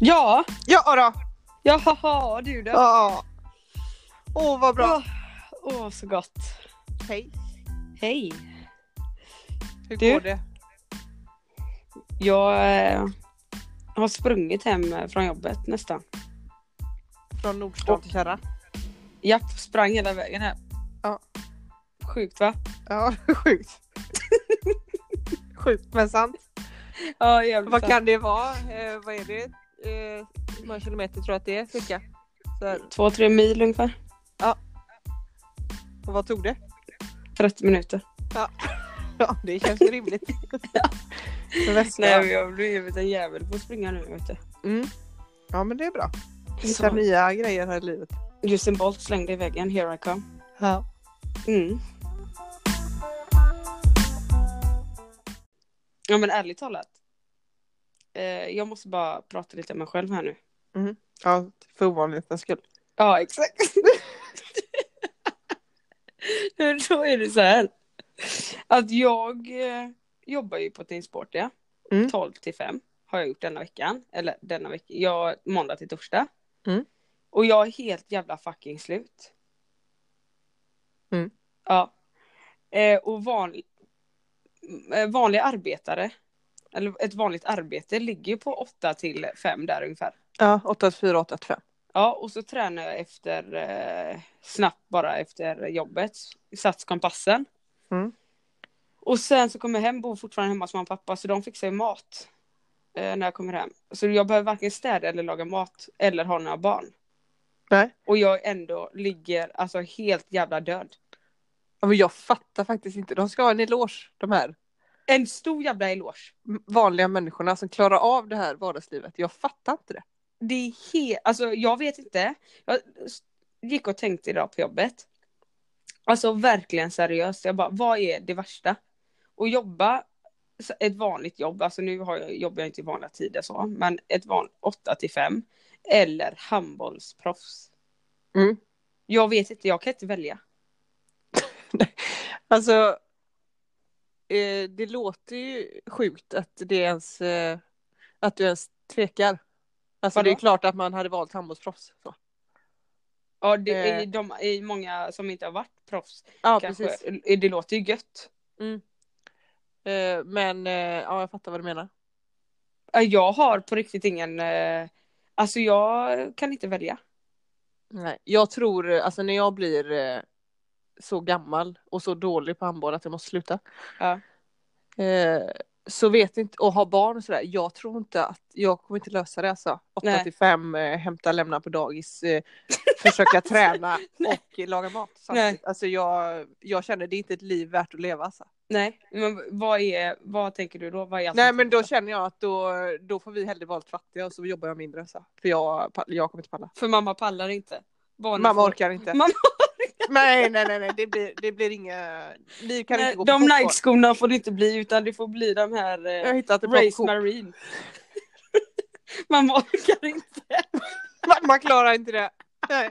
Ja, Ja då. jaha du då. Ja. Åh vad bra. Åh, åh, så gott. Hej. Hej. Hur Du? går det? Jag eh, har sprungit hem från jobbet nästan. Från Nordstan till Kärra? Japp, sprang hela vägen här. Ja. Sjukt va? Ja, sjukt. sjukt men sant. Ja, jävligt Vad sant. kan det vara? Eh, vad är det? Eh, hur många kilometer tror jag att det är cirka? Så. Två, tre mil ungefär. Och vad tog det? 30 minuter. Ja, det känns rimligt. Väska. Nej, jag har blivit en jävel på att springa nu vet du. Mm. Ja men det är bra. Hitta nya grejer här i livet. Usain Bolt slängde i väggen, here I come. Ja. Mm. Ja men ärligt talat. Eh, jag måste bara prata lite om mig själv här nu. Ja, för ovanlighetens skull. Ja exakt. Då är det så här. Att jag eh, jobbar ju på Team Sport ja. Mm. 12 till 5 har jag gjort denna veckan. Eller denna vecka. Jag, måndag till torsdag. Mm. Och jag är helt jävla fucking slut. Mm. Ja. Eh, och van, eh, vanliga arbetare. Eller ett vanligt arbete ligger ju på 8 till 5 där ungefär. Ja, 884, 885. Ja, och så tränar jag efter eh, snabbt bara efter jobbet. Sats kompassen. Mm. Och sen så kommer jag hem, bor fortfarande hemma hos mamma och pappa så de fixar ju mat. Eh, när jag kommer hem. Så jag behöver varken städa eller laga mat eller ha några barn. Nej. Och jag ändå ligger alltså helt jävla död. Ja, men jag fattar faktiskt inte. De ska ha en eloge, de här En stor jävla eloge. vanliga människorna som klarar av det här vardagslivet. Jag fattar inte det. Det är helt, alltså jag vet inte. Jag gick och tänkte idag på jobbet. Alltså verkligen seriöst. Jag bara, vad är det värsta? Att jobba ett vanligt jobb, alltså nu har jag, jobbar jag inte i vanliga tider så, men ett vanligt 8 till 5. Eller handbollsproffs. Mm. Jag vet inte, jag kan inte välja. Alltså, eh, det låter ju sjukt att det ens, eh, att du ens tvekar. Alltså det är Vadå? klart att man hade valt handbollsproffs. Så. Ja, det är, Eh. de, är många som inte har varit proffs. Ja, kanske, precis. Det låter ju gött. Eh, men eh, ja, jag fattar vad du menar. Ja, Jag har på riktigt ingen, eh, alltså jag kan inte välja. Nej, jag tror, eh, alltså när jag blir eh, så gammal och så dålig på handboll att jag måste sluta. Ja. Eh, så vet inte, och ha barn och sådär, jag tror inte att, jag kommer inte lösa det alltså. 8 Nej. till 5, eh, hämta, lämna på dagis, eh, försöka träna och eh, laga mat samtidigt. Alltså jag, jag känner det är inte ett liv värt att leva alltså. Nej, men vad är, vad tänker du då? Vad är Nej men då känner jag att då, då får vi hellre vara fattiga och så jobbar jag mindre så. För jag, jag kommer inte palla. För mamma pallar inte. Barnen Mamma får- orkar inte. Mamma Nej nej nej, nej. Det, blir, det blir inga, vi kan Nej, inte gå på de. Nike-skorna får det inte bli utan det får bli de här Jag eh, hittat det Race. Marine. mamma orkar inte. Man klarar inte det. Nej.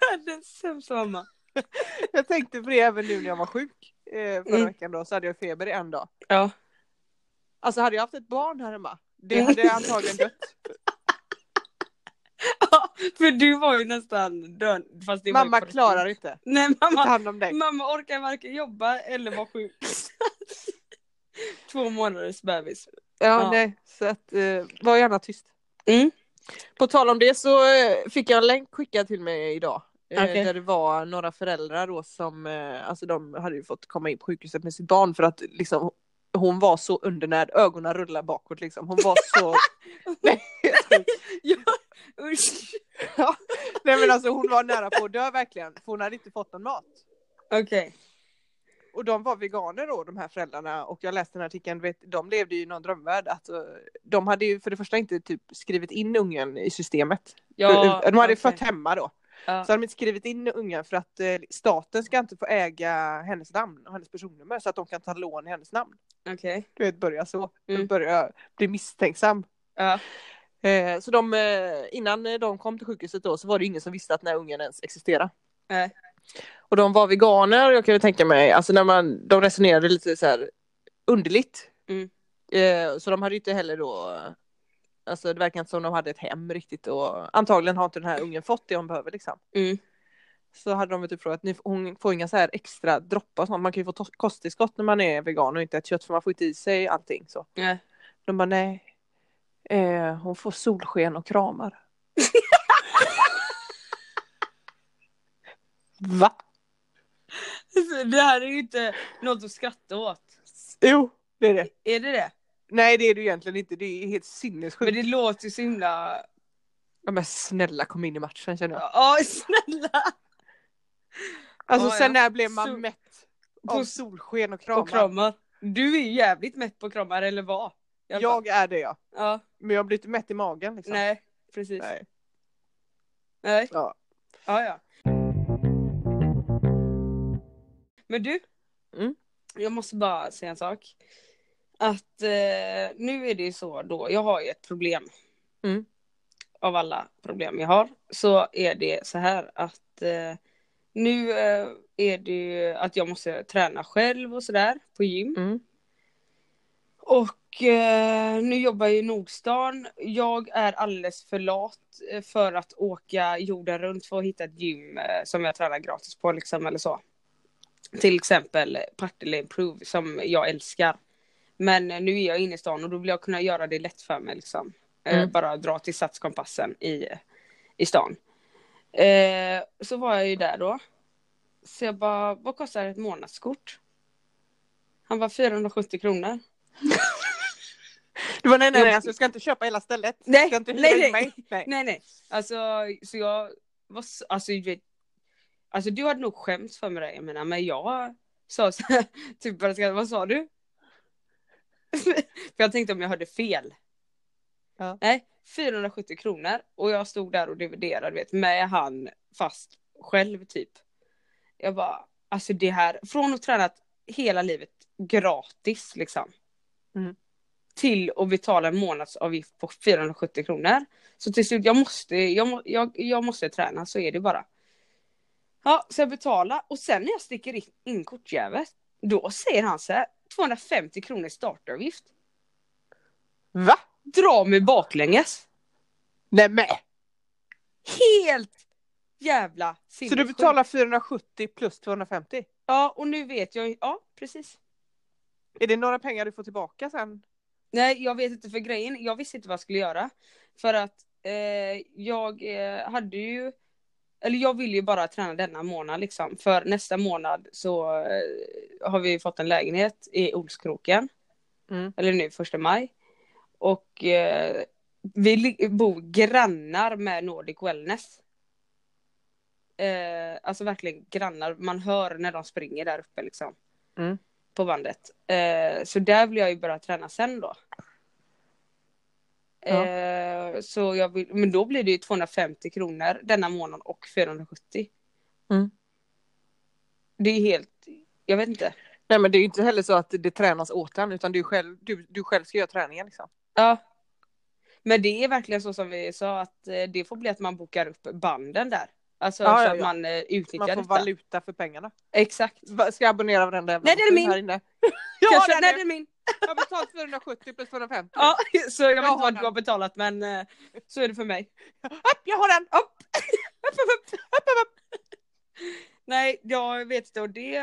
Världens sämsta mamma. Jag tänkte på det även nu när jag var sjuk. Eh, förra Mm. veckan då så hade jag feber i en dag. Ja. Alltså hade jag haft ett barn här hemma. Det hade jag antagligen dött. För du var ju nästan död. Fast det var Mamma riktigt. klarar inte. Nej Ta mamma, hand om dig. mamma orkar varken jobba eller vara sjuk. Två månaders bebis. Ja, Ja. nej. Så att, eh, var gärna tyst. Mm. På tal om det så eh, fick jag en länk skickad till mig idag. Eh, Okej. Där det var några föräldrar då som, eh, alltså de hade ju fått komma in på sjukhuset med sitt barn för att liksom hon var så undernärd, ögonen rullade bakåt liksom. Hon var så... nej, Ja, usch. ja. nej men alltså hon var nära på att dö verkligen. För hon hade inte fått någon mat. Okej. Och de var veganer då, de här föräldrarna. Och jag läste den här artikeln, vet, de levde ju i någon drömvärld. Alltså, de hade ju för det första inte typ skrivit in ungen i systemet. Ja, de hade okej. fött hemma då. Ja. Så hade de inte skrivit in ungen för att eh, staten ska inte få äga hennes namn och hennes personnummer så att de kan ta lån i hennes namn. Okej. Du vet, börja så. Mm. Börja bli misstänksam. Ja. Eh, så de, eh, innan de kom till sjukhuset då så var det ingen som visste att den här ungen ens existerade. Nej. Och de var veganer jag kunde tänka mig, alltså när man, de resonerade lite så här underligt. Mm. Eh, så de hade inte heller då Alltså det verkar inte som de hade ett hem riktigt och antagligen har inte den här ungen fått det hon behöver liksom. Mm. Så hade de typ frågat, hon får inga så här extra droppar och sånt. Man kan ju få kosttillskott när man är vegan och inte äter kött för man får inte i sig allting så. Nej. De bara nej. Eh, hon får solsken och kramar. Va? Det här är ju inte något att skratta åt. Jo, det är det. Är det det? Nej det är ju egentligen inte, det är helt sinnessjukt. Men det låter ju så himla... Ja, men snälla kom in i matchen känner jag. Ja, snälla! Alltså Ja, sen ja. när blev man Sol- mätt På av solsken och kramar? Och kramar. Du är ju jävligt mätt på kramar, eller alla fall. Jag är det ja. Ja, Men jag blir inte mätt i magen liksom. nej, precis. Nej. Nej. Ja. Ja, ja. Men du. Mm. Jag måste bara säga en sak. Att eh, nu är det ju så då, jag har ju ett problem. Mm. Av alla problem jag har. Så är det så här att eh, nu eh, är det ju att jag måste träna själv och sådär på gym. Mm. Och eh, nu jobbar jag i Nordstan. Jag är alldeles för lat eh, för att åka jorden runt för att hitta ett gym eh, som jag tränar gratis på liksom eller så. Till exempel Partille Improve som jag älskar. Men nu är jag inne i stan och då vill jag kunna göra det lätt för mig liksom. Eh, Mm. bara dra till Satskompassen i, i stan. Eh, så var jag ju där då. Så jag bara, vad kostar ett månadskort? Han var 470 kronor. Du var nej nej nej, Jag- alltså, jag ska inte köpa hela stället. Nej, nej, nej. mig. Nej. Nej nej, alltså så jag var så, alltså du vet, alltså du hade nog skämts för mig jag menar men jag sa så här, typ vad sa du? för jag tänkte om jag hörde fel. Ja. Nej, 470 kronor och jag stod där och dividerade vet med han fast själv typ. Jag bara, alltså det här, från att tränat hela livet gratis liksom. Mm. Till att betala en månadsavgift på 470 kronor. Så till slut, jag måste, jag, jag, jag måste träna, så är det bara. Ja, så jag betalar och sen när jag sticker in, in kortjävet, då säger han så här, 250 kronor startavgift. Va? Dra mig baklänges. Nej men. Helt jävla Så du betalar 470 plus 250? Ja, och nu vet jag ja precis. Är det några pengar du får tillbaka sen? Nej, jag vet inte för grejen, jag visste inte vad jag skulle göra. För att eh, jag eh, hade ju, eller jag vill ju bara träna denna månad liksom. För nästa månad så eh, har vi fått en lägenhet i Olskroken. Mm. Eller nu första maj. Och eh, vi bor grannar med Nordic Wellness. Eh, alltså verkligen grannar, man hör när de springer där uppe liksom. Mm. På bandet. Eh, så där vill jag ju börja träna sen då. Ja. Eh, så jag vill, men då blir det ju 250 kronor denna månad och 470. Mm. Det är helt, jag vet inte. Nej men det är ju inte heller så att det tränas åt en utan du själv, du, du själv ska göra träningen liksom. Ja. Men det är verkligen så som vi sa att eh, det får bli att man bokar upp banden där. Alltså Ja, så ja, att ja. man eh, utnyttjar Man får detta. valuta för pengarna. Exakt. Ska jag abonnera varenda jävla Nej, det är min. här inne? Har köper, den nej, nu. det är min. Jag har betalt 470 plus 250. Ja, så jag vet Jag inte har vad du den. har betalat men eh, så är det för mig. Upp, jag har den! Upp! Upp, upp, upp, upp, upp. Nej, jag vet inte och det...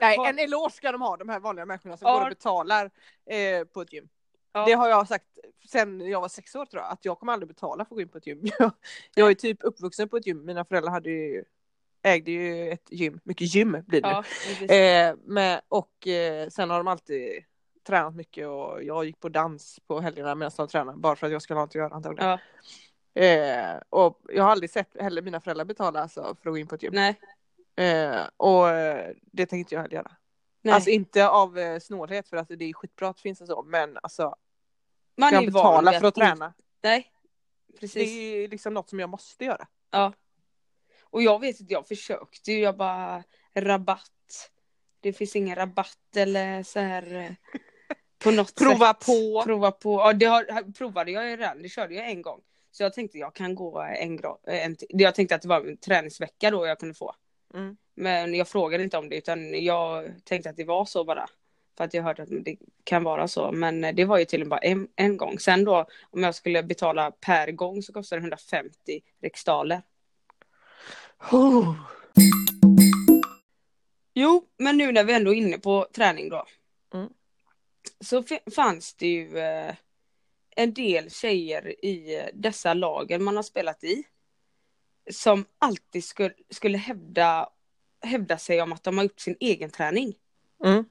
Nej, Har- en eloge ska de ha, de här vanliga människorna som Ja. går och betalar eh, på ett gym. Ja. Det har jag sagt sen jag var sex år tror jag, att jag kommer aldrig betala för att gå in på ett gym. Jag, jag är typ uppvuxen på ett gym, mina föräldrar hade ju, ägde ju ett gym, mycket gym blir det nu. Ja, precis. Eh, med, och eh, sen har de alltid tränat mycket och jag gick på dans på helgerna medan de tränade bara för att jag skulle ha något att göra antagligen. Ja. Eh, och jag har aldrig sett heller mina föräldrar betala alltså, för att gå in på ett gym. Nej, Eh, och eh, det tänkte inte jag heller göra. nej. Alltså inte av eh, snålhet för att det är skitbra att det finns en så men alltså man ska jag betala för att träna? Nej, Det precis. är liksom något som jag måste göra. Ja. Och jag vet inte, jag försökte ju, jag bara rabatt. Det finns ingen rabatt eller så här eh, på något Prova sätt. på. Prova på. Ja, det har, provade jag ju redan, det körde jag en gång. Så jag tänkte jag kan gå en, gra- en till- Jag tänkte att det var en träningsvecka då jag kunde få. Mm. Men jag frågade inte om det utan jag tänkte att det var så bara. För att jag hört att det kan vara så. Men eh, det var ju tydligen bara en, en gång. Sen då om jag skulle betala per gång så kostar det 150 riksdaler. Oh. Jo, men nu när vi ändå är inne på träning då. Mm. Så fanns det ju eh, en del tjejer i dessa lagen man har spelat i. Som alltid skulle, skulle hävda, hävda sig om att de har gjort sin egen träning. Mm.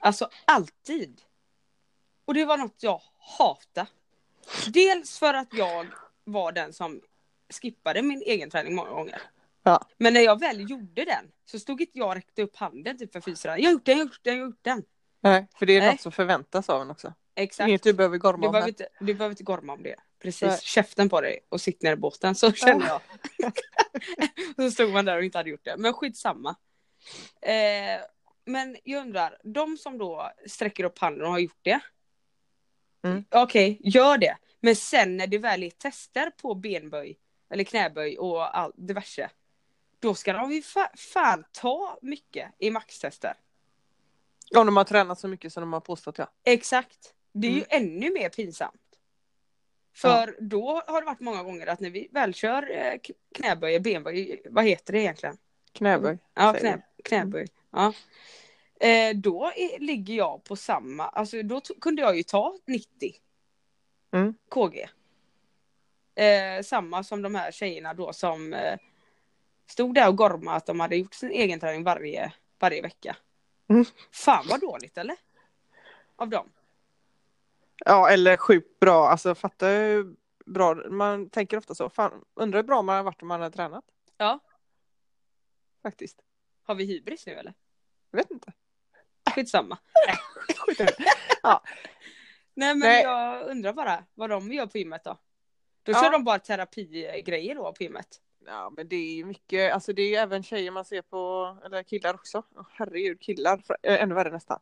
Alltså alltid. Och det var något jag hatade. Dels för att jag var den som skippade min egen träning många gånger. Ja. Men när jag väl gjorde den så stod inte jag och räckte upp handen typ för fysra. Jag har gjort den, jag har gjort den, jag har gjort den. Nej, för det är Nej. något som förväntas av en också. Exakt. Inget du behöver gorma Du om. behöver, inte, du behöver inte gorma om det. Precis, Nej. käften på dig och sitt ner i båten. Så kände jag. så stod man där och inte hade gjort det. Men skitsamma. Eh, men jag undrar, de som då sträcker upp handen och har gjort det. Mm. Okej, gör det. Men sen när det väl är tester på benböj eller knäböj och allt diverse. Då ska de ju fa- fan ta mycket i maxtester. Om de har tränat så mycket som de har påstått ja. Exakt. Det är ju Mm. ännu mer pinsamt. För då har det varit många gånger att när vi väl kör eh, knäböj, benböj, vad heter det egentligen? Knäböj. Ja, knä, knäböj. Ja. Eh, då är, ligger jag på samma, alltså då kunde jag ju ta 90 Mm. kg. Eh, samma som de här tjejerna då som eh, stod där och gormade att de hade gjort sin egen träning varje, varje vecka. Mm. Fan vad dåligt eller? Av dem. Ja, eller sjukt bra. Alltså fatta hur bra. Man tänker ofta så. Fan, undrar hur bra man har varit om man har tränat. Ja. Faktiskt. Har vi hybris nu eller? Jag vet inte. Skitsamma. Det. Nej men Nej. jag undrar bara vad de gör på gymmet då. Då Ja. kör de bara terapigrejer då på gymmet. Ja men det är ju mycket, alltså det är ju även tjejer man ser på, eller killar också. Åh, herregud, killar, äh, ännu värre nästan.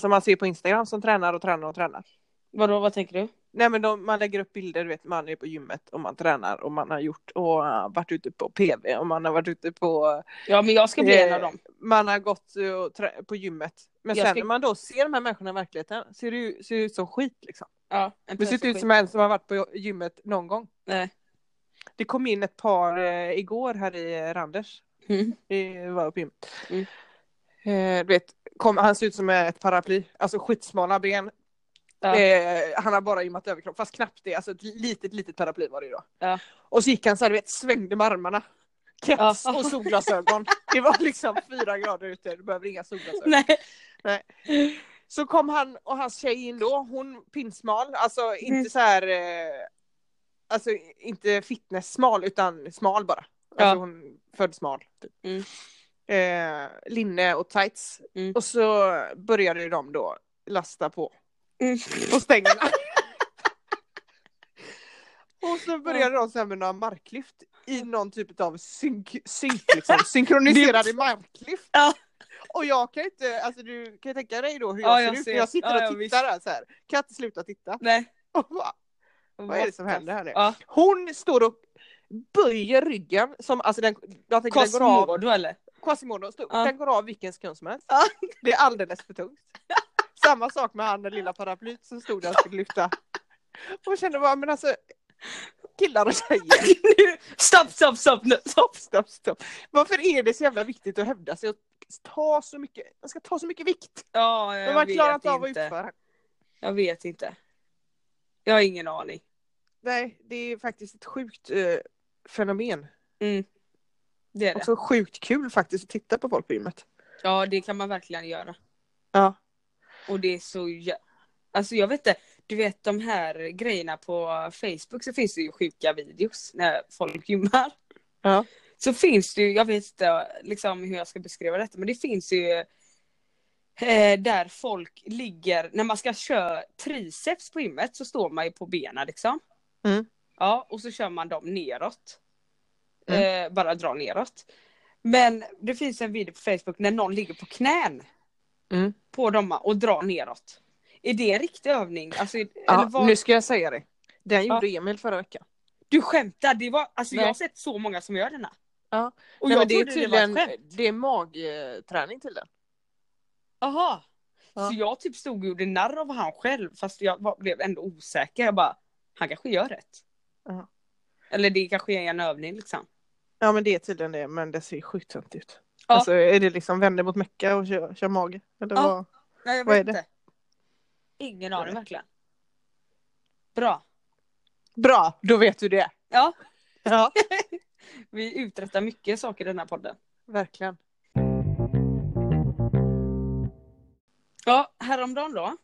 Som man ser på Instagram som tränar och tränar och tränar. Vadå, vad tänker du? Nej men de, man lägger upp bilder, du vet man är på gymmet och man tränar och man har gjort och uh, varit ute på PV och man har varit ute på, Ja men jag ska bli en Eh, av dem. man har gått uh, på gymmet. Men Jag sen ska- när man då ser de här människorna i verkligheten ser det ju ser det ut som skit liksom. Ja, en Det ser inte ut som en som har varit på gymmet någon gång. Nej. Det kom in ett par eh, igår här i Randers. skit. Mm. Vi var gymmet. Mm. Eh, du vet, kom, han ser ut som ett paraply. Alltså skitsmala ben. Ja. Eh, han har bara gymmat överkropp, fast knappt det. Alltså ett litet, litet paraply var det ju då. Ja. Och så gick han så här, du vet, svängde med armarna. Keps Ja. och solglasögon. Det var liksom fyra grader ute, du behöver inga solglasögon. Nej. Så kom han och hans tjej in då, hon pinsmal, alltså inte Mm. så här eh, Alltså inte fitness-smal utan smal bara. Alltså Ja. hon född smal. Typ. Mm. Eh, linne och tights. Mm. Och så började de då lasta på, Mm. på stängerna. och så började de sen med några marklyft i någon typ av synk, synk liksom, synkroniserade marklyft. Ja. Och jag kan inte, alltså du kan ju tänka dig då hur Ja, jag jag ser ut ser. när jag sitter Ja, ja, och tittar där så här. Kan jag inte sluta titta. Nej. Och bara, vad är det som händer här nu? Ja. Hon står och böjer ryggen som, alltså den, jag tänker den går av, Quasimodo eller? Quasimodo, stod, Ja. den går av vilken sekund som helst. Ja. Det är alldeles för tungt. Samma sak med han den lilla paraplyt som stod där och skulle lyfta. Och jag kände bara, men alltså killar och tjejer, stopp, stopp, stopp! Stopp! stopp, stopp. Varför är det så jävla viktigt att hävda sig och ta så mycket, man ska ta så mycket vikt. Ja, Men jag man vet klarar inte av att utföra. Jag vet inte. Jag har ingen aning. Nej, det är faktiskt ett sjukt eh, fenomen. Mm. Det är det. Också sjukt kul faktiskt att titta på folk på gymmet. Ja, det kan man verkligen göra. Ja. Och det är så jä- Alltså jag vet inte, du vet de här grejerna på Facebook så finns det ju sjuka videos när folk gymmar. Ja. Så finns det ju, jag vet inte liksom hur jag ska beskriva detta, men det finns ju eh, där folk ligger, när man ska köra triceps på gymmet så står man ju på benen liksom. Mm. Ja, och så kör man dem neråt. Mm. Eh, bara dra neråt. Men det finns en video på Facebook när någon ligger på knän Mm. på dem och drar neråt. Är det en riktig övning? Alltså, Ja, vad... nu ska jag säga det. Den Ja. gjorde Emil förra veckan. Du skämtar? Det var... alltså, jag har sett så många som gör denna. Ja. Och Nej, jag det är det var tydligen skämt. det är magträning till den. Jaha. Ja. Så jag typ stod och gjorde narr av han själv fast jag var, blev ändå osäker. Jag bara, han kanske gör rätt. Ja. Eller det kanske är en övning liksom. Ja men det är tydligen det, men det ser ju sjukt tönt ut. Ja. Alltså är det liksom vänder mot Mecka och kör, kör mage? Eller Ja. vad? Nej jag Vad vet är det? inte. Ingen aning verkligen. Bra. Bra, då vet du det. Ja, Ja, vi uträttar mycket saker i den här podden. verkligen. Ja, häromdagen då.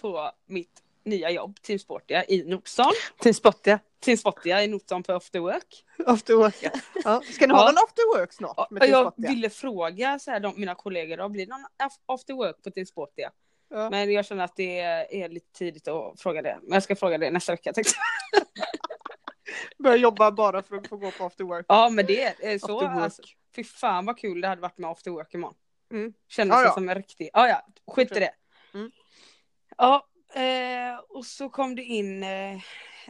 På mitt nya jobb, Team Sportia i Nordstan. Till Spottia. Team Sportia i Nordstan på After Work. After work. Ja. Ska ni ha Ja. någon after work snart? Ja, Med Team jag ville fråga så här, de, mina kollegor, då, blir det någon af- After Work på Team Sportia? Ja. Men jag känner att det är lite tidigt att fråga det. Men jag ska fråga det nästa vecka. tänkte jag. Börja jobba bara för att få gå på after work. Ja men det är så. Alltså, fy fan vad kul det hade varit med After Work imorgon. Mm. Kändes Ja, det ja. som en riktig, ja ja, skit i det. Mm. Ja, eh, och så kom det in eh,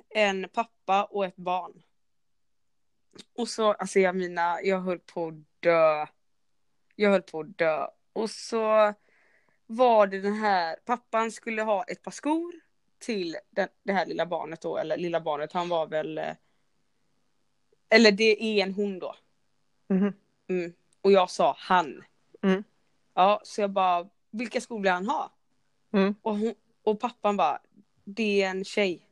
en pappa och ett barn. Och så, alltså jag mina, jag höll på att dö. Jag höll på att dö. Och så var det den här, pappan skulle ha ett par skor till den, det här lilla barnet då, eller lilla barnet, han var väl, eh, eller det är en hon då. Mhm. Mm. Och jag sa han. Mm. Ja, så jag bara, vilka skor vill han ha? Mm. Och, hon, och pappan bara, det är en tjej.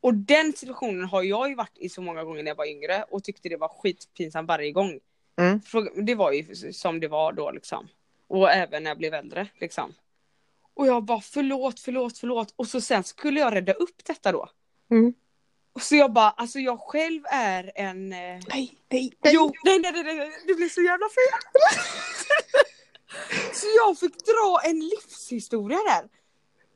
Och den situationen har jag ju varit i så många gånger när jag var yngre och tyckte det var skitpinsamt varje gång. Mm. Det var ju som det var då liksom. Och även när jag blev äldre liksom. Och jag bara förlåt, förlåt, förlåt. Och så sen skulle jag rädda upp detta då. Mm. Och så jag bara, alltså jag själv är en... Eh... Nej, nej, nej. Jo, nej, nej, nej, nej, det blir så jävla fel. så jag fick dra en livshistoria där.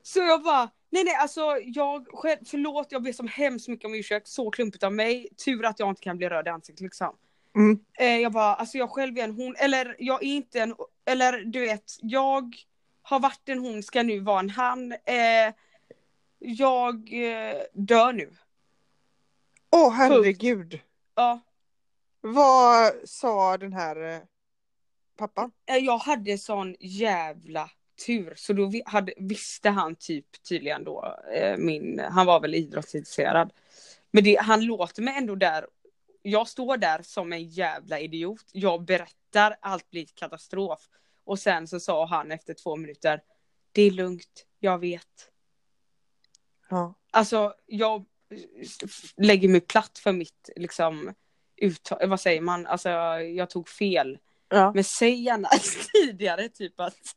Så jag bara, nej nej alltså jag själv, förlåt jag ber så hemskt mycket om ursäkt, så klumpigt av mig. Tur att jag inte kan bli röd i ansiktet liksom. Mm. Eh, jag bara, alltså jag själv är en hon, eller jag är inte en, eller du vet, jag har varit en hon, ska nu vara en han. Eh, jag eh, dör nu. Åh herregud. Ja, Vad sa den här eh, pappan? Eh, Jag hade sån jävla tur så då hade, visste han typ tydligen då, eh, min, han var väl idrottsintresserad. Men det, han låter mig ändå där, jag står där som en jävla idiot, jag berättar, allt blir katastrof. Och sen så sa han efter två minuter, det är lugnt, jag vet. Ja. Alltså jag lägger mig platt för mitt liksom uttal, vad säger man, alltså jag tog fel. ja. Men säg gärna tidigare typ att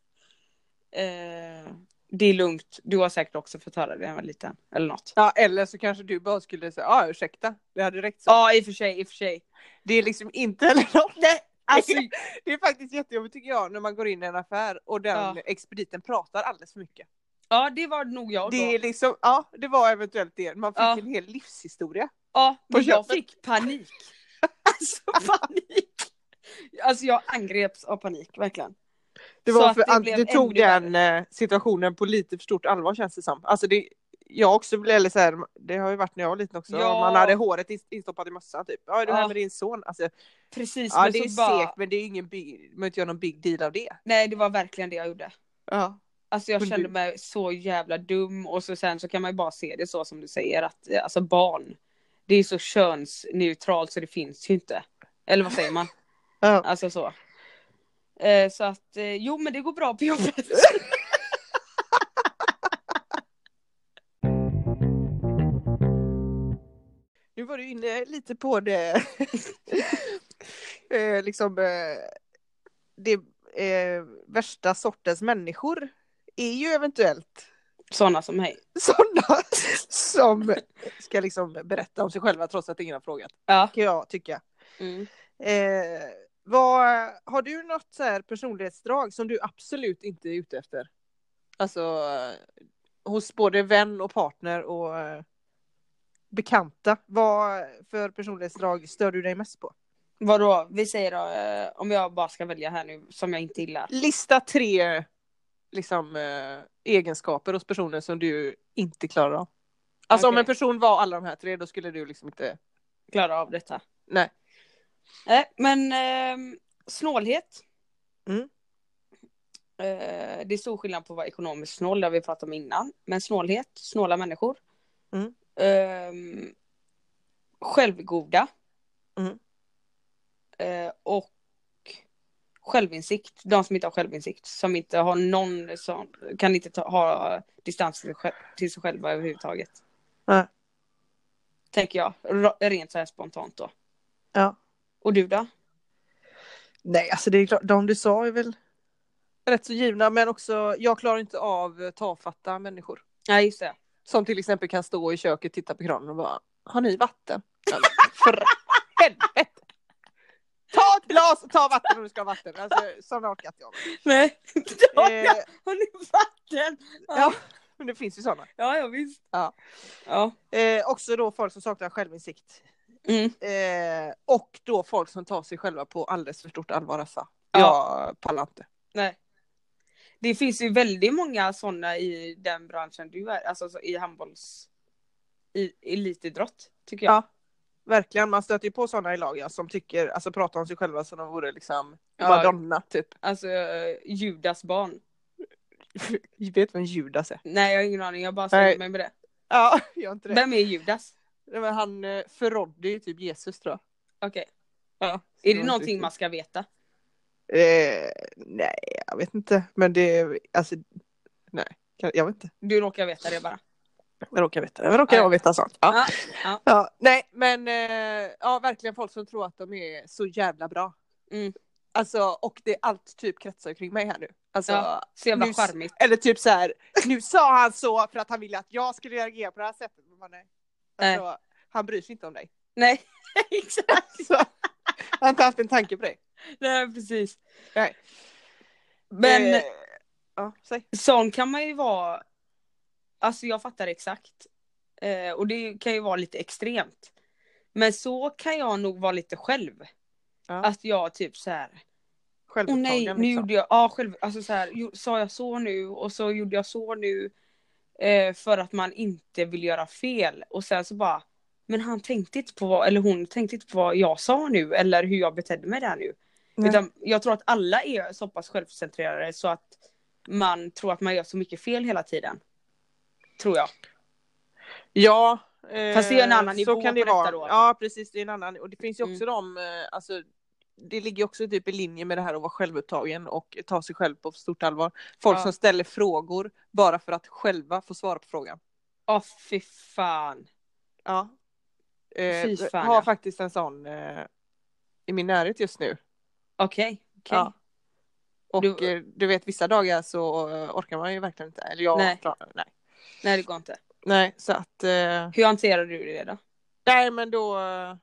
eh, det är lugnt, du har säkert också fått höra det när jag var liten. Eller något. Ja, eller så kanske du bara skulle säga, ja ah, ursäkta, det hade räckt så. Ja i och för sig, i och för sig. Det är liksom inte heller något. Nej, alltså, Det är faktiskt jättejobbigt tycker jag när man går in i en affär och den Ja. expediten pratar alldeles för mycket. ja det var nog jag då. Det är liksom, ja det var eventuellt det, man fick Ja. en hel livshistoria. ja, men jag fick panik. alltså panik. Alltså jag angreps av panik, verkligen. Det var för det du tog den eh, situationen på lite för stort allvar känns det som. Alltså det, jag också blev eller så här, det har ju varit när jag var liten också, Ja. man hade håret in- instoppat i mössan typ. Ja är du här Ja. med din son? Alltså, Precis, ja men det är bara, segt men det är ingen big, man inte göra någon big deal av det. nej det var verkligen det jag gjorde. Ja. Alltså jag Men kände du- mig så jävla dum och så sen så kan man ju bara se det så som du säger att eh, alltså barn det är så könsneutralt så det finns ju inte. Eller vad säger man? Ja. Alltså så. Eh, så att eh, jo men det går bra på jobbet. Nu var du inne lite på det, eh, liksom eh, det eh, värsta sortens människor är ju eventuellt Sådana som mig. sådana som ska liksom berätta om sig själva trots att ingen har frågat. Ja. Kan jag tycka. Mm. Eh, vad, har du något så här personlighetsdrag som du absolut inte är ute efter? Alltså hos både vän och partner och eh, bekanta. Vad för personlighetsdrag stör du dig mest på? Vadå, vi säger då eh, om jag bara ska välja här nu som jag inte gillar. Lista tre liksom, eh, egenskaper hos personen som du inte klarar av. Alltså om Okej. en person var alla de här tre då skulle du liksom inte... Klara av detta. Nej. Nej men ehm, snålhet. Mm. Eh, det är stor skillnad på att vara ekonomiskt snål, det har vi pratat om innan. Men snålhet, snåla människor. Mm. Ehm, självgoda. Mm. Eh, och självinsikt. De som inte har självinsikt. Som inte har någon som kan inte ta, ha distans till, till sig själva överhuvudtaget. Nej. Tänker jag. Rent så här spontant då. Ja. Och du då? Nej, alltså det är klart, de du sa är väl rätt så givna, men också jag klarar inte av tafatta människor. Nej just det. Som till exempel kan stå i köket, titta på kranen och bara, har ni vatten? Ja, För helvete! Ta ett glas och ta vatten om du ska ha vatten. Alltså, sådana orkar inte jag. Nej. Eh, Har ni vatten? Ja, men det finns ju sådana. Ja, ja visst. Ja. Ja. Eh, också då folk som saknar självinsikt. Mm. Eh, och då folk som tar sig själva på alldeles för stort allvar. Alltså. Ja. Jag pallar inte. Nej. Det finns ju väldigt många sådana i den branschen du är, alltså så i handbolls... I elitidrott, tycker jag. Ja. Verkligen, man stöter ju på sådana i lag ja, som tycker, alltså pratar om sig själva som de vore liksom Ja. Madonna typ. Alltså eh, Judas barn. Vet vem Judas är? Nej, jag har ingen aning, jag bara slänger mig med det. Ja, jag inte det. Vem är Judas? Nej, men han eh, förrådde ju typ Jesus tror jag. Okej. Ja. Är var det någonting riktigt- man ska veta? Eh, nej, jag vet inte. Men det är alltså, nej, jag vet inte. Du råkar veta det bara. Jag råkar veta det. Jag råkar jag veta sånt. Ja. Ja, ja. Ja, nej, men eh, ja, verkligen folk som tror att de är så jävla bra. Mm. Alltså, och det allt typ kretsar kring mig här nu. Alltså, Ja. Så jävla nu- charmigt. Eller typ så här, nu sa han så för att han ville att jag skulle reagera på det här sättet. Men nej. Alltså, Han bryr sig inte om dig. Nej, exakt. Så, han har inte haft en tanke på dig. Nej, precis. Nej. Men Eh, ja, sån kan man ju vara. Alltså jag fattar exakt. Eh, och det kan ju vara lite extremt. Men så kan jag nog vara lite själv. Ja. Att jag typ så här. Åh nej, nu liksom. gjorde jag, ja själv, alltså så här, sa jag så nu och så gjorde jag så nu. Eh, för att man inte vill göra fel. Och sen så bara, men han tänkte inte på vad, eller hon tänkte inte på vad jag sa nu eller hur jag betedde mig där nu. Utan jag tror att alla är så pass självcentrerade så att man tror att man gör så mycket fel hela tiden. Tror jag. Ja. Eh, Fast det är en annan så nivå kan det på detta vara. då. Ja precis, det är en annan. Och det finns ju också Mm. de, eh, alltså det ligger också typ i linje med det här att vara självupptagen och ta sig själv på stort allvar. Folk Ja. som ställer frågor bara för att själva få svara på frågan. Åh fy fan. Ja. Eh, Fy fan, har ja. faktiskt en sån eh, i min närhet just nu. Okej. okej. Ja. Och Du- du, du vet vissa dagar så eh, orkar man ju verkligen inte. Eller jag Nej. klarar nej. Nej det går inte. nej, så att eh, Hur hanterar du det då? nej men då eh,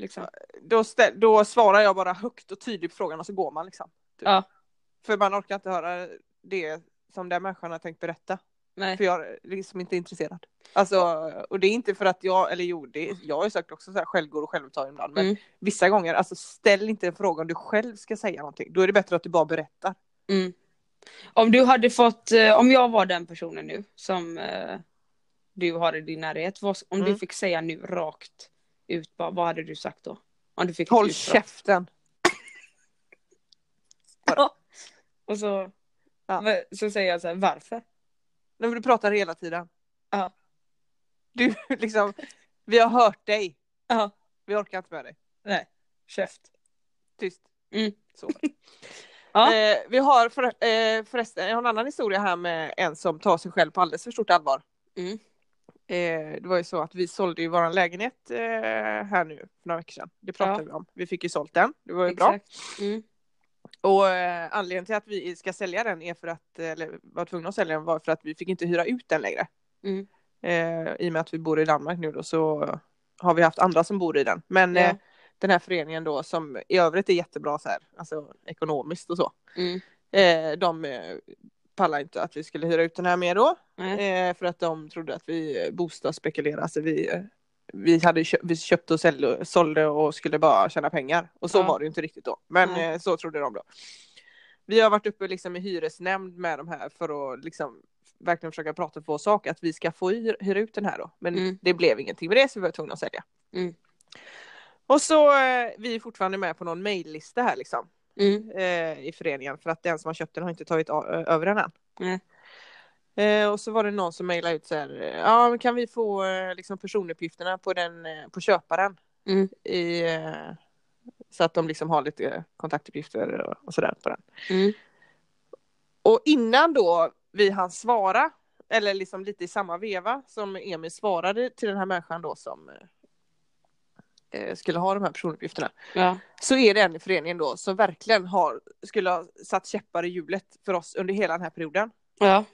Liksom. då, ställ, då svarar jag bara högt och tydligt på frågan och så går man liksom. Typ. Ja. För man orkar inte höra det som den människan har tänkt berätta. Nej. För jag är liksom inte intresserad. Alltså, och det är inte för att jag, eller jo, det, jag har ju sagt också så här självgod och självupptagen ibland. Men Mm. vissa gånger, alltså ställ inte en fråga om du själv ska säga någonting. Då är det bättre att du bara berättar. Mm. Om du hade fått, eh, om jag var den personen nu som eh, du har i din närhet, vad, om du Mm. fick säga nu rakt ut, bara, vad hade du sagt då? Om du fick Håll utbrott. käften! Och så, Ja. så säger jag så här, varför? Nej, men du pratar hela tiden. Ja. Du liksom, vi har hört dig. Ja. Vi orkar inte med dig. Nej, käft. Tyst. Mm. Så. Ja. Eh, vi har för, eh, förresten jag har en annan historia här med en som tar sig själv på alldeles för stort allvar. Mm. Eh, det var ju så att vi sålde ju våran lägenhet eh, här nu för några veckor sedan. Det pratade Ja. vi om. Vi fick ju sålt den. Det var ju bra. Exakt. Mm. Och eh, anledningen till att vi ska sälja den är för att, eller var tvungna att sälja den var för att vi fick inte hyra ut den längre. Mm. Eh, I och med att vi bor i Danmark nu då så har vi haft andra som bor i den. Men Ja. eh, den här föreningen då som i övrigt är jättebra så här, alltså ekonomiskt och så. Mm. De pallar inte att vi skulle hyra ut den här mer då. Eh, för att de trodde att vi eh, bostadsspekulerade. Alltså vi, eh, vi, hade köpt, vi köpte och sålde, sålde och skulle bara tjäna pengar. Och så Ja. var det inte riktigt då. Men eh, så trodde de då. Vi har varit uppe liksom i hyresnämnd med de här för att liksom verkligen försöka prata för vår sak. Att vi ska få hyra, hyra ut den här då. Men Mm. det blev ingenting med det så vi var tvungna att sälja. Mm. Och så eh, vi är fortfarande med på någon mejllista här liksom. Mm. eh, i föreningen för att den som har köpt den har inte tagit över den än. Nej. Eh, och så var det någon som mejlade ut så här, eh, ja men kan vi få eh, liksom personuppgifterna på, den, eh, på köparen Mm. i, så att de liksom har lite kontaktuppgifter och, och sådär på den. Mm. Och innan då vi hann svara, eller liksom lite i samma veva som Emil svarade till den här människan då som skulle ha de här personuppgifterna. Ja. Så är det en i föreningen då som verkligen har, skulle ha satt käppar i hjulet för oss under hela den här perioden. Ja.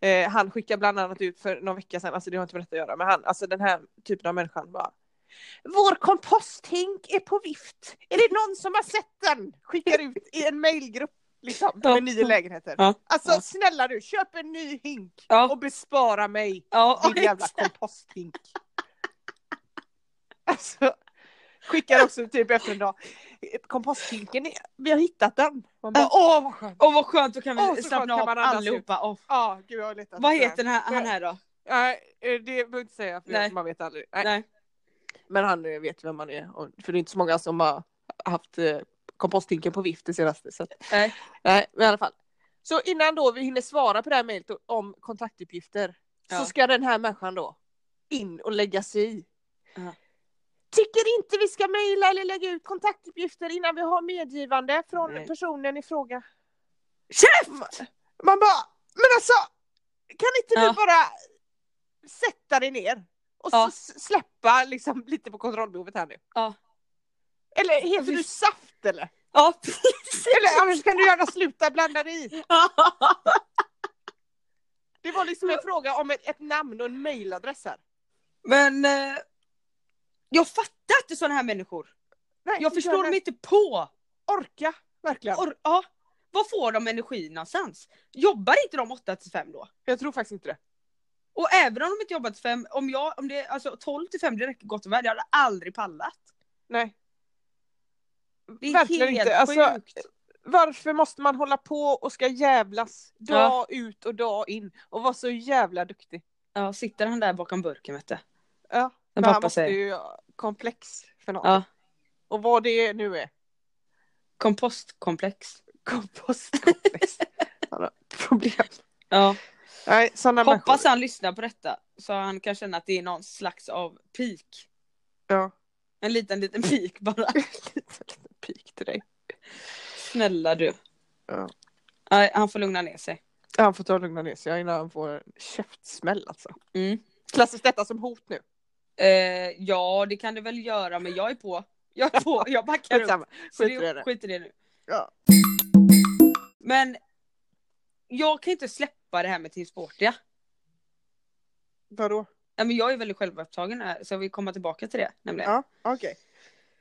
Eh, han skickade bland annat ut för någon vecka sedan, alltså det har inte med detta att göra, men han, alltså den här typen av människan bara Vår komposthink är på vift. Är det någon som har sett den? Skickar ut i en mailgrupp liksom Ja. med nio lägenheter. Ja. Alltså Ja. snälla du, köp en ny hink Ja. och bespara mig Ja. din jävla komposthink. Alltså, skickar också typ efter en dag. Komposthinken, vi har hittat den. Man bara, åh vad skönt. Åh vad skönt, då kan vi Åh, slappna av allihopa. Åh. Ja, gud jag har letat Vad heter den här, han här då? Nej, eh, det behöver jag inte säga för Nej. man vet aldrig. Nej. Nej. Men han eh, vet vem man är. För det är inte så många som har haft eh, komposthinken på vift det senaste. Så Nej. nej, men i alla fall. Så innan då vi hinner svara på det här mejlet om kontaktuppgifter Ja. så ska den här människan då in och lägga sig i. Ja. Tycker inte vi ska mejla eller lägga ut kontaktuppgifter innan vi har medgivande från Nej. personen i fråga. Käft! Man bara, men alltså kan inte Ja. du bara sätta dig ner och Ja. släppa liksom lite på kontrollbehovet här nu? Ja. Eller heter du saft eller? Ja, Eller annars kan du gärna sluta blanda dig i. Det var liksom en fråga om ett, ett namn och en mailadress här. Men eh, jag fattar inte sådana här människor. Nej, Jag förstår dem inte på. Orka, verkligen. Or- ja, var får de energi någonstans? Jobbar inte de 8 till 5 då? Jag tror faktiskt inte det. Och även om de inte jobbar till 5, om jag, om det, alltså 12 till 5 det räcker gott och väl, jag hade aldrig pallat. Nej. Det är Verkligen helt inte. Alltså, sjukt. Varför måste man hålla på och ska jävlas dag ut och dag in och vara så jävla duktig? Ja, sitter han där bakom burken vet du. Ja, Men han pappa måste säger. ju komplex för något. Ja, Och vad det nu är. kompostkomplex. Kompostkomplex. Han har problem. Ja. Nej, sådana Hoppas han lyssnar på detta så han kan känna att det är någon slags av pik. Ja. En liten liten pik bara. Lite, lite pik till dig. Snälla du. Ja. Nej, han får lugna ner sig. Han får ta och lugna ner sig innan han får en käftsmäll alltså. Mm. Klassas detta som hot nu? Eh, ja det kan det väl göra men jag är på. Jag är på, jag backar upp. Skit i det, det. skit i det nu. Ja. Men jag kan inte släppa det här med Team Sportia. Vadå? Ja, men jag är väldigt självupptagen här så jag vill komma tillbaka till det nämligen. Ja, okej.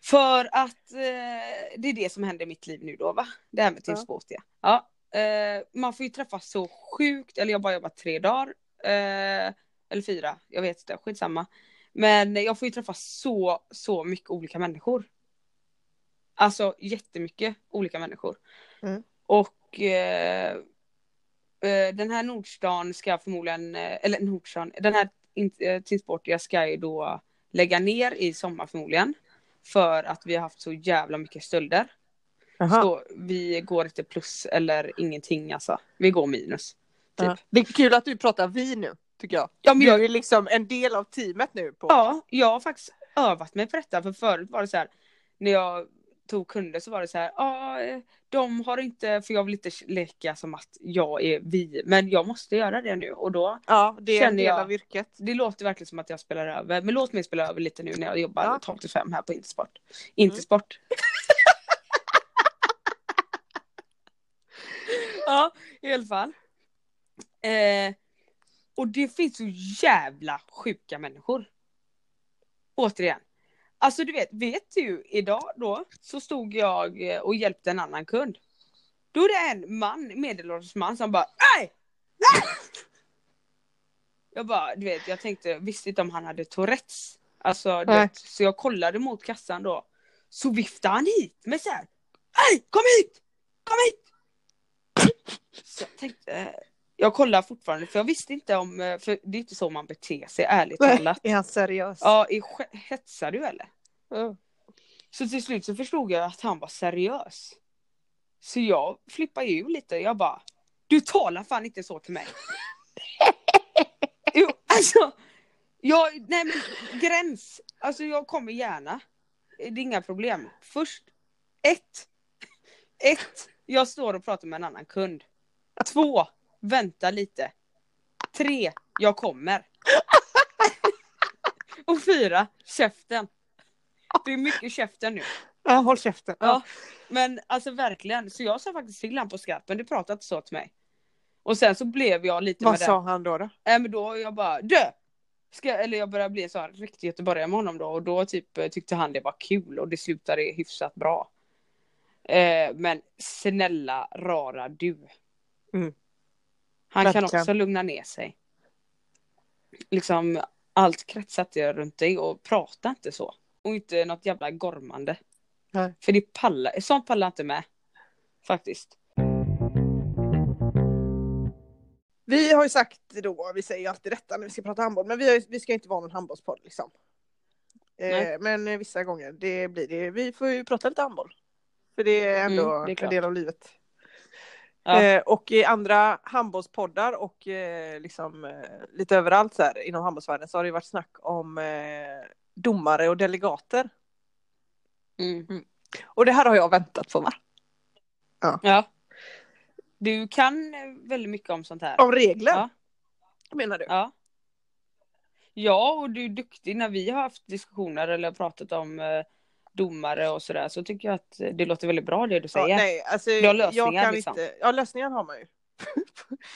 För att eh, det är det som händer i mitt liv nu då va? Det här med Team Ja. Sportia. Ja. Eh, man får ju träffas så sjukt, eller jag har bara jobbat tre dagar. Eh, eller fyra, jag vet inte, skitsamma. Men jag får ju träffa så, så mycket olika människor. Alltså jättemycket olika människor. Mm. Och eh, eh, den här Nordstan ska förmodligen, eh, eller Nordstan, den här in- eh, ska ju då lägga ner i sommar förmodligen. För att vi har haft så jävla mycket stölder. Jaha. Så vi går inte plus eller ingenting alltså. Vi går minus. Typ. Det är kul att du pratar vi nu, tycker jag. Ja, men jag, är liksom en del av teamet nu. På. ja, jag har faktiskt övat mig på detta. För förut var det så här. När jag tog kunder så var det så här. Ja, eh, de har inte, för jag vill inte leka som att jag är vi. Men jag måste göra det nu. Och då, Ja, det är Känner jag. av yrket. det låter verkligen som att jag spelar över. Men låt mig spela över lite nu när jag jobbar Ja. 12 till 5 här på Intersport. Intersport. ja, i alla fall. Eh, och det finns så jävla sjuka människor. Återigen. Alltså du vet, vet du idag då så stod jag eh, och hjälpte en annan kund. Då är det en man, medelålders man som bara Nej! Jag bara, du vet, jag tänkte, visste inte om han hade Tourettes. Alltså, du vet, så jag kollade mot kassan då. Så viftade han hit mig så här. Nej, kom hit! Kom hit! Så jag tänkte, eh, jag kollar fortfarande för jag visste inte om, eh, för det är inte så man beter sig ärligt talat. Är han seriös? Ja, är, hetsar du eller? Ja. Så till slut så förstod jag att han var seriös. Så jag flippar ju lite, jag bara Du talar fan inte så till mig. jo, alltså. Jag, nej men gräns. Alltså jag kommer gärna. Det är inga problem. Först, ett. Ett, jag står och pratar med en annan kund. Två, vänta lite. Tre, jag kommer. och fyra, käften. Det är mycket käften nu. Ja, håll käften. Ja. Men alltså verkligen, så jag sa faktiskt till honom på skarpen, du pratar inte så till mig. Och sen så blev jag lite Vad med sa den. han då? då? Nej men då jag bara dö! Ska, eller jag började bli en sån riktig göteborgare med honom då och då typ eh, tyckte han det var kul och det slutade hyfsat bra. Eh, men snälla rara du. Mm. Han kan också lugna ner sig. Liksom allt kretsar runt dig och prata inte så. Och inte något jävla gormande. Nej. För det pallar, sånt pallar inte med. Faktiskt. Vi har ju sagt då, vi säger ju alltid detta när vi ska prata handboll, men vi, har, vi ska inte vara någon handbollspodd liksom. Eh, men eh, vissa gånger, det blir det. Vi får ju prata lite handboll. För det är ändå Mm, det är en del av livet. Ja. Eh, och i andra handbollspoddar och eh, liksom eh, lite överallt så här inom handbollsvärlden så har det varit snack om eh, domare och delegater. Mm. Och det här har jag väntat på va? Ja. Du kan eh, väldigt mycket om sånt här. Om regler? Ja. Menar du? Ja. Ja, och du är duktig när vi har haft diskussioner eller pratat om eh, domare och sådär så tycker jag att det låter väldigt bra det du säger. Ja, nej, alltså, Du har lösningar, jag kan liksom. inte, ja lösningar har man ju.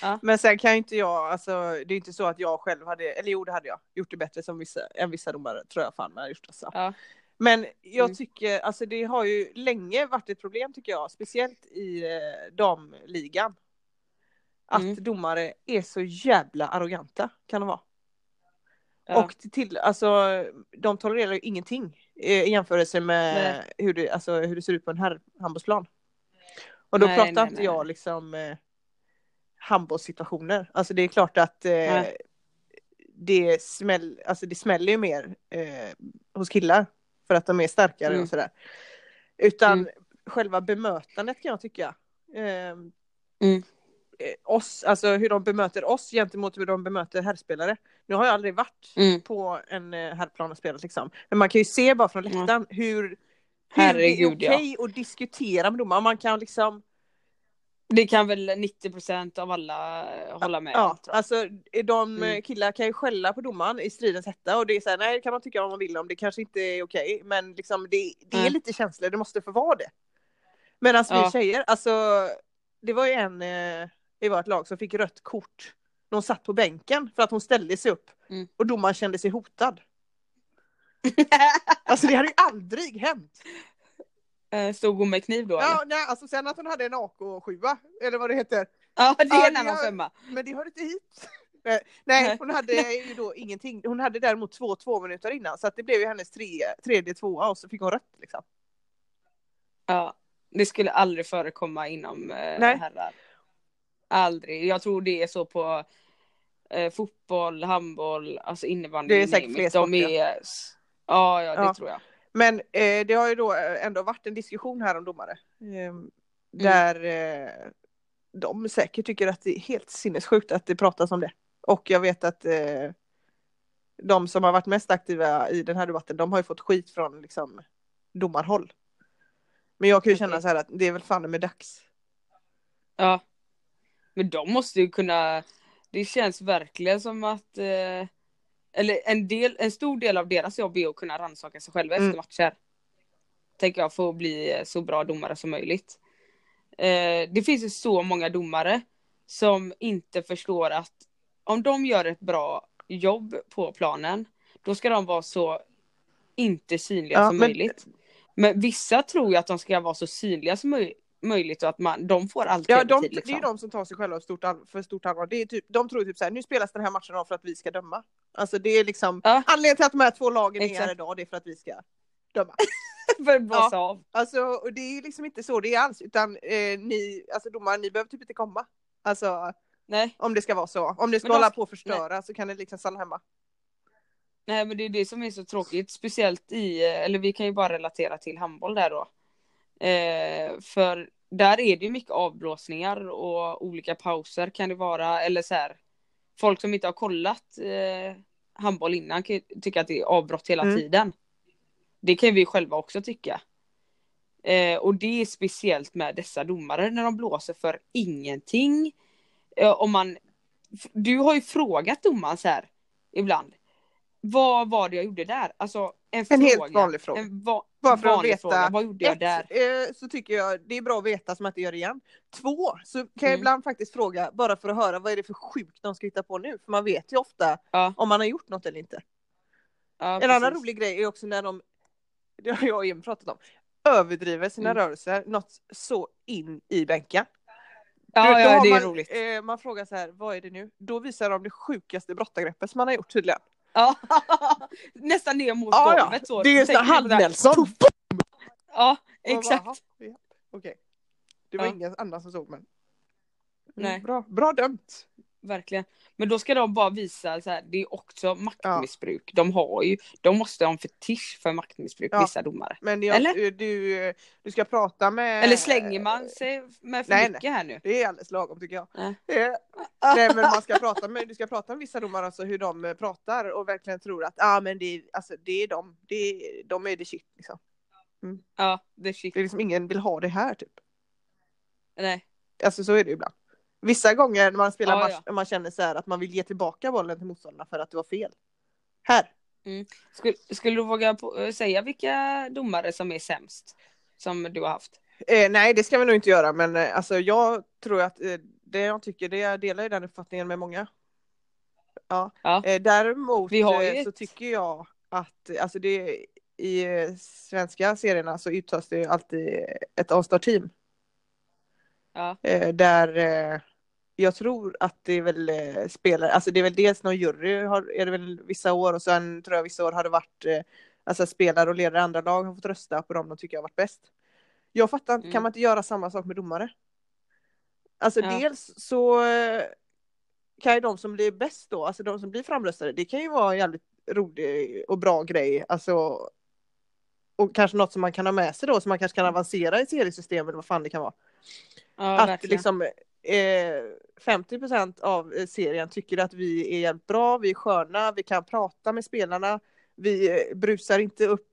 Ja. Men sen kan ju inte jag, alltså det är inte så att jag själv hade, eller jo det hade jag, gjort det bättre som vissa, än vissa domare tror jag fan hade gjort alltså. Ja. Men jag Mm. tycker, alltså det har ju länge varit ett problem tycker jag, speciellt i eh, damligan. Att Mm. domare är så jävla arroganta kan de vara. Ja. Och till- alltså de tolererar ju ingenting i jämförelse med Nej. hur det, alltså, hur det ser ut på en herrhandbollsplan. Och då Nej, pratar nej, inte jag liksom eh, handbollssituationer. Alltså det är klart att eh, det, smäll, alltså, det smäller ju mer eh, hos killar. För att de är starkare Mm. och sådär. Utan Mm. själva bemötandet kan jag tycka. Eh, Mm. Eh, oss, alltså hur de bemöter oss gentemot hur de bemöter herrspelare. Nu har jag aldrig varit Mm. på en eh, herrplan och spelat liksom. Men man kan ju se bara från läktaren hur, hur det är Herregud, okej att diskutera med domaren. Man kan liksom, Det kan väl 90% av alla eh, hålla med ja, om. alltså de Mm. killar kan ju skälla på domaren i stridens hetta och det är så här, nej det kan man tycka vad man vill om, det kanske inte är okej, men liksom det, det är Mm. lite känslor, det måste få vara det. Medan vi Ja. tjejer, alltså det var ju en eh, i vårt lag som fick rött kort när hon satt på bänken för att hon ställde sig upp Mm. och domaren kände sig hotad. Alltså det hade ju aldrig hänt. Eh, Stod hon med kniv då? eller? Ja, nej, alltså sen att hon hade en AK7 eller vad det heter. ja det Ja, är en annan femma. Men det hör inte hit. Nej, hon hade ju då ingenting. Hon hade däremot två två minuter innan så att det blev ju hennes tre, tredje tvåa och så fick hon rött liksom. Ja, det skulle aldrig förekomma inom eh, herrar. Aldrig. Jag tror det är så på eh, fotboll, handboll, alltså innebandy. Det är säkert fler it. De sporter. är... Ja, ja, det Ja. tror jag. Men eh, det har ju då eh, ändå varit en diskussion här om domare. Eh, där eh, de säkert tycker att det är helt sinnessjukt att det pratas om det. Och jag vet att eh, de som har varit mest aktiva i den här debatten, de har ju fått skit från liksom domarhåll. Men jag kan ju känna så här att det är väl fan med dags. Ja. Men de måste ju kunna... Det känns verkligen som att... Eh, eller en, del, en stor del av deras jobb är att kunna rannsaka sig själva Mm. efter matcher. Tänker jag, för att bli eh, så bra domare som möjligt. Eh, det finns ju så många domare som inte förstår att om de gör ett bra jobb på planen, då ska de vara så inte synliga Ja, som men- möjligt. Men vissa tror ju att de ska vara så synliga som möj- möjligt och att man, de får allt Ja, de, liksom. det är ju de som tar sig själva stort all, för stort allvar. Det är typ, de tror typ så här, nu spelas den här matchen av för att vi ska döma. Alltså det är liksom, Ja. anledningen till att de här två lagen är Exakt. här idag, det är för att vi ska döma. för att blåsa av. Alltså, och det är liksom inte så det är alls, utan eh, ni, alltså domare, ni behöver typ inte komma. Alltså, Nej, om det ska vara så. Om ni ska Men de- hålla på och förstöra så kan ni liksom stanna hemma. nej, men det är det som är så tråkigt, speciellt i, eller vi kan ju bara relatera till handboll där då. Eh, för där är det ju mycket avblåsningar och olika pauser kan det vara, eller så här. Folk som inte har kollat eh, handboll innan kan ju tycka att det är avbrott hela Mm. tiden. Det kan vi själva också tycka. Eh, och det är speciellt med dessa domare när de blåser för ingenting. Eh, om man, du har ju frågat domaren så här ibland. Vad var det jag gjorde där? Alltså en, En fråga. helt vanlig fråga. En va- Bara för att veta. Fråga. Vad gjorde jag Ett, där? eh, så tycker jag det är bra att veta så man inte gör det igen. Två, så kan jag Mm. ibland faktiskt fråga bara för att höra vad är det för sjukt de ska hitta på nu? För man vet ju ofta Ja. om man har gjort något eller inte. Ja, En annan precis. rolig grej är också när de, det har jag och Jim pratat om, överdriver sina Mm. rörelser något så in i bänken. Ja, ja det är man, roligt. Eh, man frågar så här, vad är det nu? Då visar de det sjukaste brottargreppet som man har gjort tydligen. Ja. Nästan ner mot Ja, golvet så. Det är det här? Nelson. Ja, bara, exakt. "Jaha, ja, Okej. Det var Ja. ingen annan som såg men. Nej. Bra, bra dömt. Verkligen. Men då ska de bara visa så här, det är också maktmissbruk. De har ju, de måste ha en fetisch för maktmissbruk, Ja. vissa domare. Men jag, Eller? Du, du ska prata med... Eller slänger man sig med för nej, mycket här nu? Det är alldeles lagom tycker jag. Nej. Eh, Nej men man ska prata med, du ska prata med vissa domare, alltså hur de eh, pratar och verkligen tror att ah, men det, är, alltså, det är de, det är, de är det shit liksom. Ja, det shit. Det är liksom ingen vill ha det här typ. Nej. Alltså så är det ju ibland. Vissa gånger när man spelar Ja, match och man känner så här att man vill ge tillbaka bollen till motståndarna för att det var fel. Här. Skulle, skulle du våga på, äh, säga vilka domare som är sämst? Som du har haft? Eh, nej det ska vi nog inte göra men eh, alltså jag tror att eh, det jag tycker, det jag delar ju den uppfattningen med många. Ja. Ja. Eh, däremot eh, så ett- tycker jag att alltså det i eh, svenska serierna så uttas det ju alltid ett All-star-team. Ja. Eh, där eh, jag tror att det är väl eh, spelare, alltså det är väl dels någon jury har, är det väl vissa år och sen tror jag vissa år har det varit eh, alltså spelare och ledare i andra lag har fått rösta på dem de tycker har varit bäst. Jag fattar inte, kan Mm. man inte göra samma sak med domare? Alltså Ja. dels så eh, kan ju de som blir bäst då, alltså de som blir framröstade, det kan ju vara en jävligt rolig och bra grej, alltså och kanske något som man kan ha med sig då, så man kanske kan avancera i seriesystemet vad fan det kan vara Ja, att verkligen. liksom eh, 50% av eh, serien tycker att vi är jävligt bra, vi är sköna, vi kan prata med spelarna, vi eh, brusar inte upp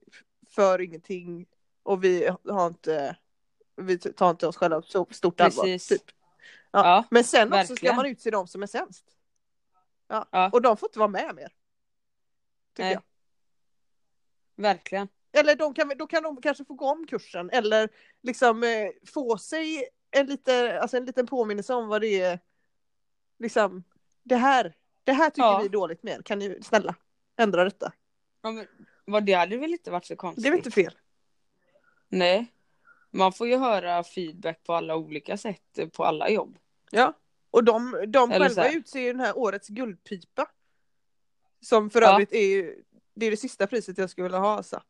för ingenting och vi har inte vi tar inte oss själva på så stort allvar. Precis. Typ. Ja. Ja, Men sen också ska verkligen. man utse de som är sämst. Ja. Ja. Och de får inte vara med mer. Tycker Nej. jag. verkligen. Eller de kan, då kan de kanske få gå om kursen eller liksom eh, få sig en, lite, alltså en liten påminnelse om vad det är. Liksom, det här, det här tycker Ja. vi är dåligt med. Kan ni snälla ändra detta? Ja, men, vad det hade väl inte varit så konstigt? Det är väl inte fel? Nej. Man får ju höra feedback på alla olika sätt eh, på alla jobb. Ja. Och de, de Eller själva utser ju den här årets guldpipa. Som för Ja. övrigt är ju, det är det sista priset jag skulle vilja ha alltså.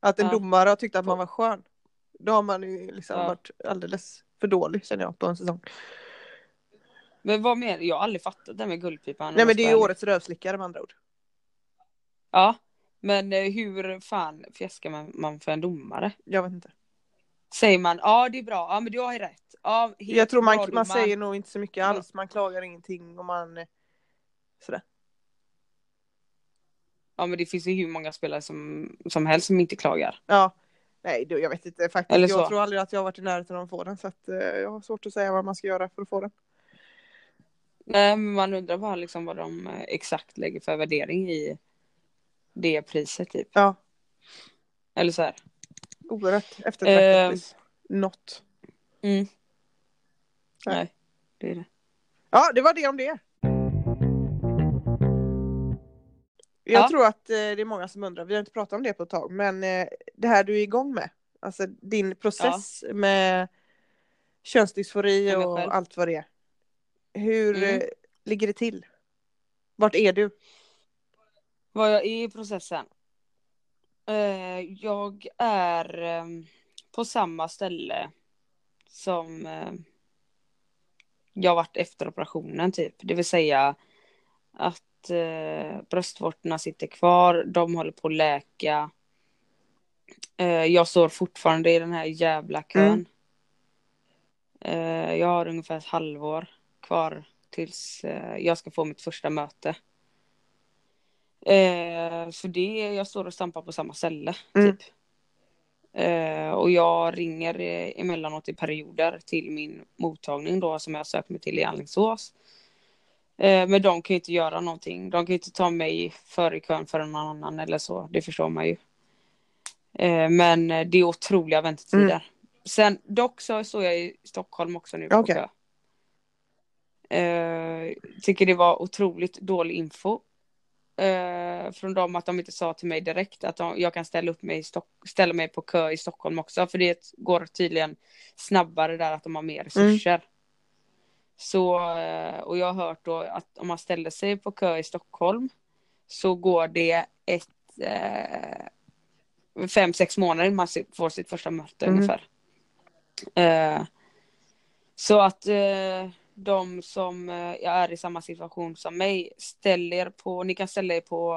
Att en Ja. domare har tyckt att man var skön. Då har man ju liksom Ja. varit alldeles för dålig känner jag på en säsong. Men vad menar Jag har aldrig fattat det med guldpipan. Nej men det är ju årets rövslickare med andra ord. Ja. Men eh, hur fan fjäskar man, man för en domare? Jag vet inte. Säger man ja det är bra, ja men du har ju rätt. Ja, Jag tror man, man säger nog inte så mycket alls. Man klagar ingenting och man eh, sådär. Ja men det finns ju hur många spelare som, som helst som inte klagar. Ja. Nej, jag vet inte faktiskt. Eller Jag så. tror aldrig att jag har varit i närheten av att få den så att eh, jag har svårt att säga vad man ska göra för att få den. Nej men man undrar bara liksom vad de eh, exakt lägger för värdering i det priset typ. Ja, Eller så här. oerhört eftertraktat Eh. pris. Något. Mm. Nej. Nej, det är det. Ja, det var det om det. Jag Ja. tror att eh, det är många som undrar, vi har inte pratat om det på ett tag, men eh, det här du är igång med, alltså din process med könsdysfori Med mig och själv. allt vad det är. Hur Mm. eh, ligger det till? Vart är du? Vad jag är i processen? Jag är på samma ställe som jag varit efter operationen typ. Det vill säga att eh, bröstvårtorna sitter kvar, de håller på att läka. Eh, jag står fortfarande i den här jävla kön. Mm. Eh, jag har ungefär ett halvår kvar tills eh, jag ska få mitt första möte. Eh, så det, jag står och stampar på samma ställe. Mm. Typ. Eh, och jag ringer eh, emellanåt i perioder till min mottagning då som jag sökt mig till i Alingsås. Eh, men de kan ju inte göra någonting. De kan ju inte ta mig före i kön för någon annan eller så. Det förstår man ju. Eh, men eh, det är otroliga väntetider. Mm. Sen dock så står jag i Stockholm också nu på Okej. kö. Tycker det var otroligt dålig info. Från dem att de inte sa till mig direkt att de, jag kan ställa, upp mig ställa mig på kö i Stockholm också. För det går tydligen snabbare där att de har mer resurser. Så, eh, och jag har hört då att om man ställer sig på kö i Stockholm så går det ett eh, fem, sex månader innan man får sitt första möte Mm. ungefär. Eh, så att eh, de som eh, är i samma situation som mig ställer på, ni kan ställa er på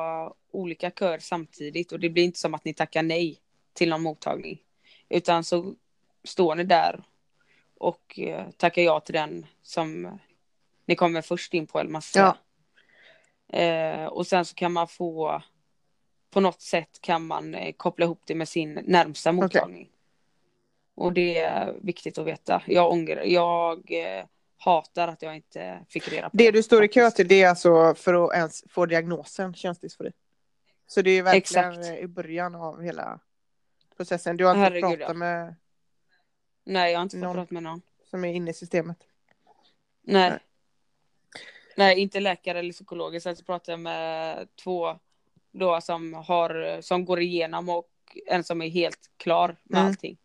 olika köer samtidigt och det blir inte som att ni tackar nej till någon mottagning. Utan så står ni där och eh, tackar ja till den som ni kommer först in på eller man Ja. eh, Och sen så kan man få på något sätt kan man eh, koppla ihop det med sin närmsta mottagning. Och det är viktigt att veta. Jag ångrar, jag eh, hatar att jag inte fick reda på Det du står i kö till det är alltså för att ens få diagnosen könsdysfori. Så det är verkligen Exakt. i början av hela processen. Du har inte Herregud, pratat ja. med Nej, jag har inte fått Någon- prata med någon. som är inne i systemet. Nej. Nej. Nej. inte läkare eller psykolog. Sen så pratar jag med två då som, har, som går igenom och en som är helt klar med Mm. allting.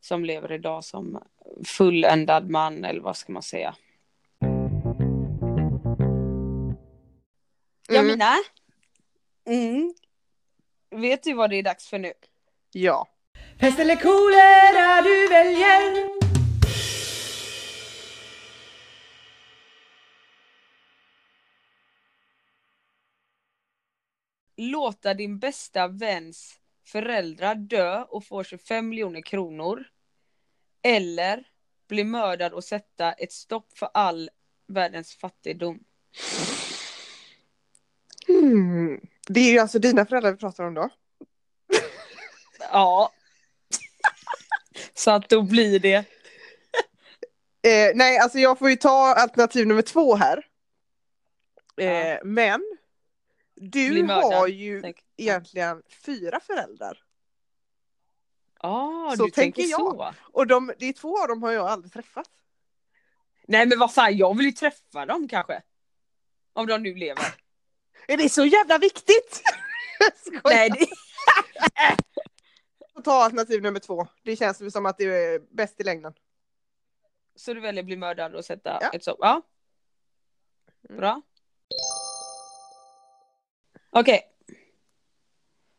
Som lever idag som fulländad man eller vad ska man säga. Ja Mm. mina. Mm. Vet du vad det är dags för nu? Ja. Pest eller kolera du väljer låta din bästa väns föräldrar dö och få 25 miljoner kronor. Eller bli mördad och sätta ett stopp för all världens fattigdom. Mm. Det är ju alltså dina föräldrar vi pratar om då. Ja. Så att då blir det. Eh, nej, alltså jag får ju ta alternativ nummer två här. Eh, Ja. Men du har ju tänk. egentligen fyra föräldrar. Ja, Så du tänker tänker jag. så. Och de, är två av dem har jag aldrig träffat. Nej men vad fan, jag vill ju träffa dem kanske. Om de nu lever. Är det så jävla viktigt? Nej, det... ta alternativ nummer två. Det känns som att det är bäst i längden. Så du väljer bli mördad och sätta Ja. ett stopp? Ja. Mm. Bra. Okej.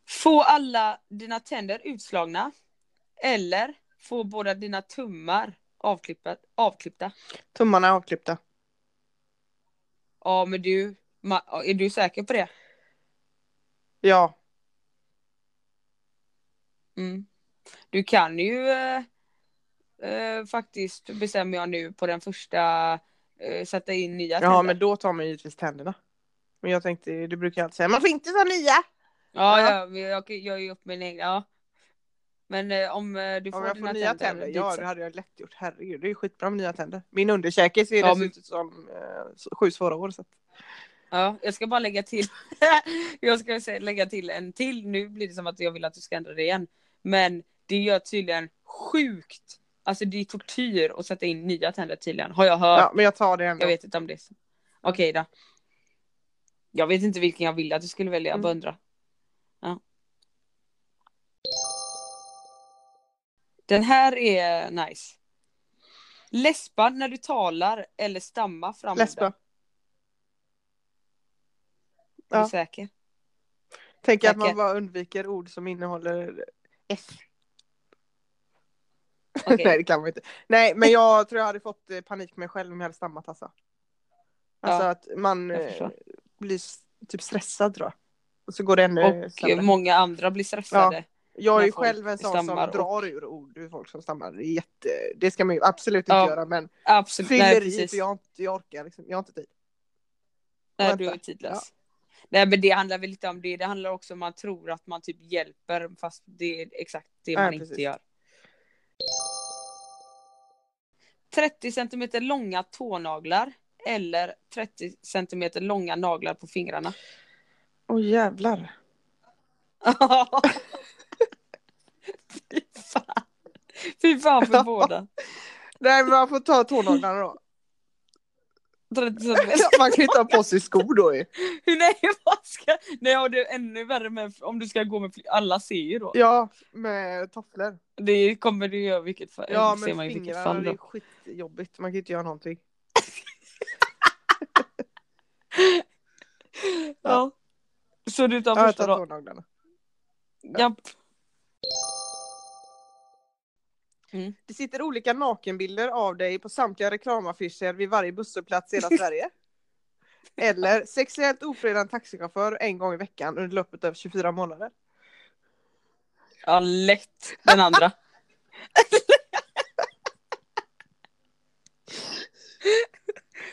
Få alla dina tänder utslagna. Eller få båda dina tummar avklippa, avklippta. Tummarna avklippta. Ja men du, är du säker på det? Ja. Mm. Du kan ju eh, eh, faktiskt, bestämmer jag nu, på den första eh, sätta in nya Ja, tänder. men då tar man givetvis tänderna. Men jag tänkte, du brukar alltid säga, man får inte ta nya! Ja, Ja. ja. jag, jag gör upp min egen. Ja. Men eh, om eh, du får Om jag får nya tänder, tänder, ja det hade jag lätt gjort. Herregud, det är ju skitbra med nya tänder. Min underkäke ser Ja, men- ut som eh, sju svåra år. Så. att- Ja, jag ska bara lägga till. jag ska säga, lägga till en till. Nu blir det som att jag vill att du ska ändra det igen. Men det gör tydligen sjukt. Alltså det är tortyr att sätta in nya tänder tydligen. Har jag hört. Ja, men jag tar det ändå. Jag vet inte om det är så. Okej då. Jag vet inte vilken jag ville att du skulle välja. Jag Mm. bara undrar. Ja. Den här är nice. Läspa när du talar eller stamma fram Läspa. orden. Är Ja. du säker? Tänker att man bara undviker ord som innehåller F. Okej. Nej det kan man inte. Nej men jag tror jag hade fått eh, panik med mig själv om jag hade stammat alltså. Alltså Ja, att man eh, blir typ stressad tror jag. Och så går det ännu Och sämre. många andra blir stressade. Jag är ju själv en sån som och- drar ur ord ur folk som stammar. Det, är jätte, det ska man ju absolut inte Ja, göra men Absolut. Nej, fylleri precis. för jag, jag orkar liksom, jag har inte tid. Nej, du är tidlös. Nej men det handlar väl inte om det, det handlar också om att man tror att man typ hjälper fast det är exakt det Ja, man precis. inte gör. 30 centimeter långa tånaglar eller 30 centimeter långa naglar på fingrarna. Åh jävlar. Fy fan. Fy fan för båda. Nej men man får ta tånaglarna då. 30 centimeter. Man kan ju inte ha på sig skor då ju. Nej vad ska... Nej och det är ännu värre med om du ska gå med alla ser ju då. Ja, med tofflor. Det kommer du göra vilket fall. Ja ser men man i vilket fingrarna fall det är då. skitjobbigt. Man kan ju inte göra någonting. Ja. Så du tar Ja, jag första tar då? tånaglarna. Japp. Det sitter olika nakenbilder av dig på samtliga reklamaffischer vid varje busshållplats i hela Sverige. Eller sexuellt ofredad taxichaufför en gång i veckan under loppet av 24 månader. Ja, lätt den andra.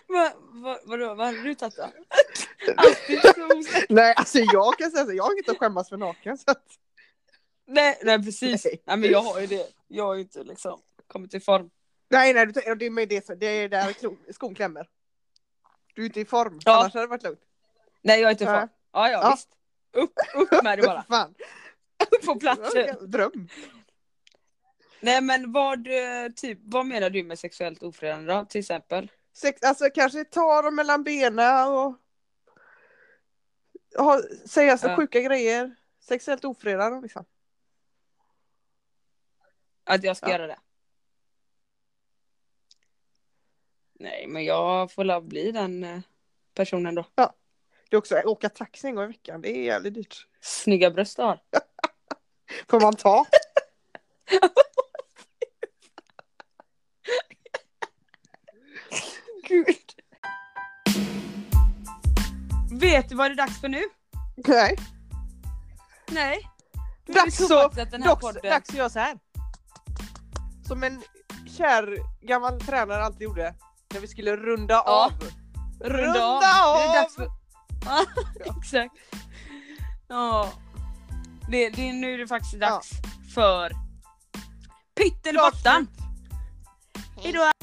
Va, va, vadå, vad hade du tagit då? Alltid så osäker. Nej, alltså jag kan säga så, jag har inget att skämmas för naken. Så att, nej, nej precis. Nej. Nej. men jag har ju det. Jag har ju inte liksom kommit i form. nej, nej, du- det är med det, det är där skon klämmer. Du är inte i form, Ja. annars hade det varit lugnt. Nej jag är inte i form. Ja ja, Ja. visst. Upp, upp med det bara. Fan, Upp på platsen. dröm. Nej men vad, eh, typ, vad menar du med sexuellt ofredande då till exempel? Sex, alltså kanske ta dem mellan benen och ha, säga så Ja. sjuka grejer. Sexuellt ofredande liksom. Att jag ska Ja. göra det? Nej men jag får la bli den eh, personen då. Det är också åka taxi en gång i veckan, det är jävligt dyrt. Snygga bröst du har. Får man ta? Gud. Vet du vad det är dags för nu? Nej. Nej. Dags så Dags, dags att göra så här. Som en kär gammal tränare alltid gjorde. När vi skulle runda Ja. av. Runda av. Runda Nu är det dags av! för... Ja, exakt. Ja. Det, det, nu är det faktiskt dags för Pyttelbortan. Hejdå!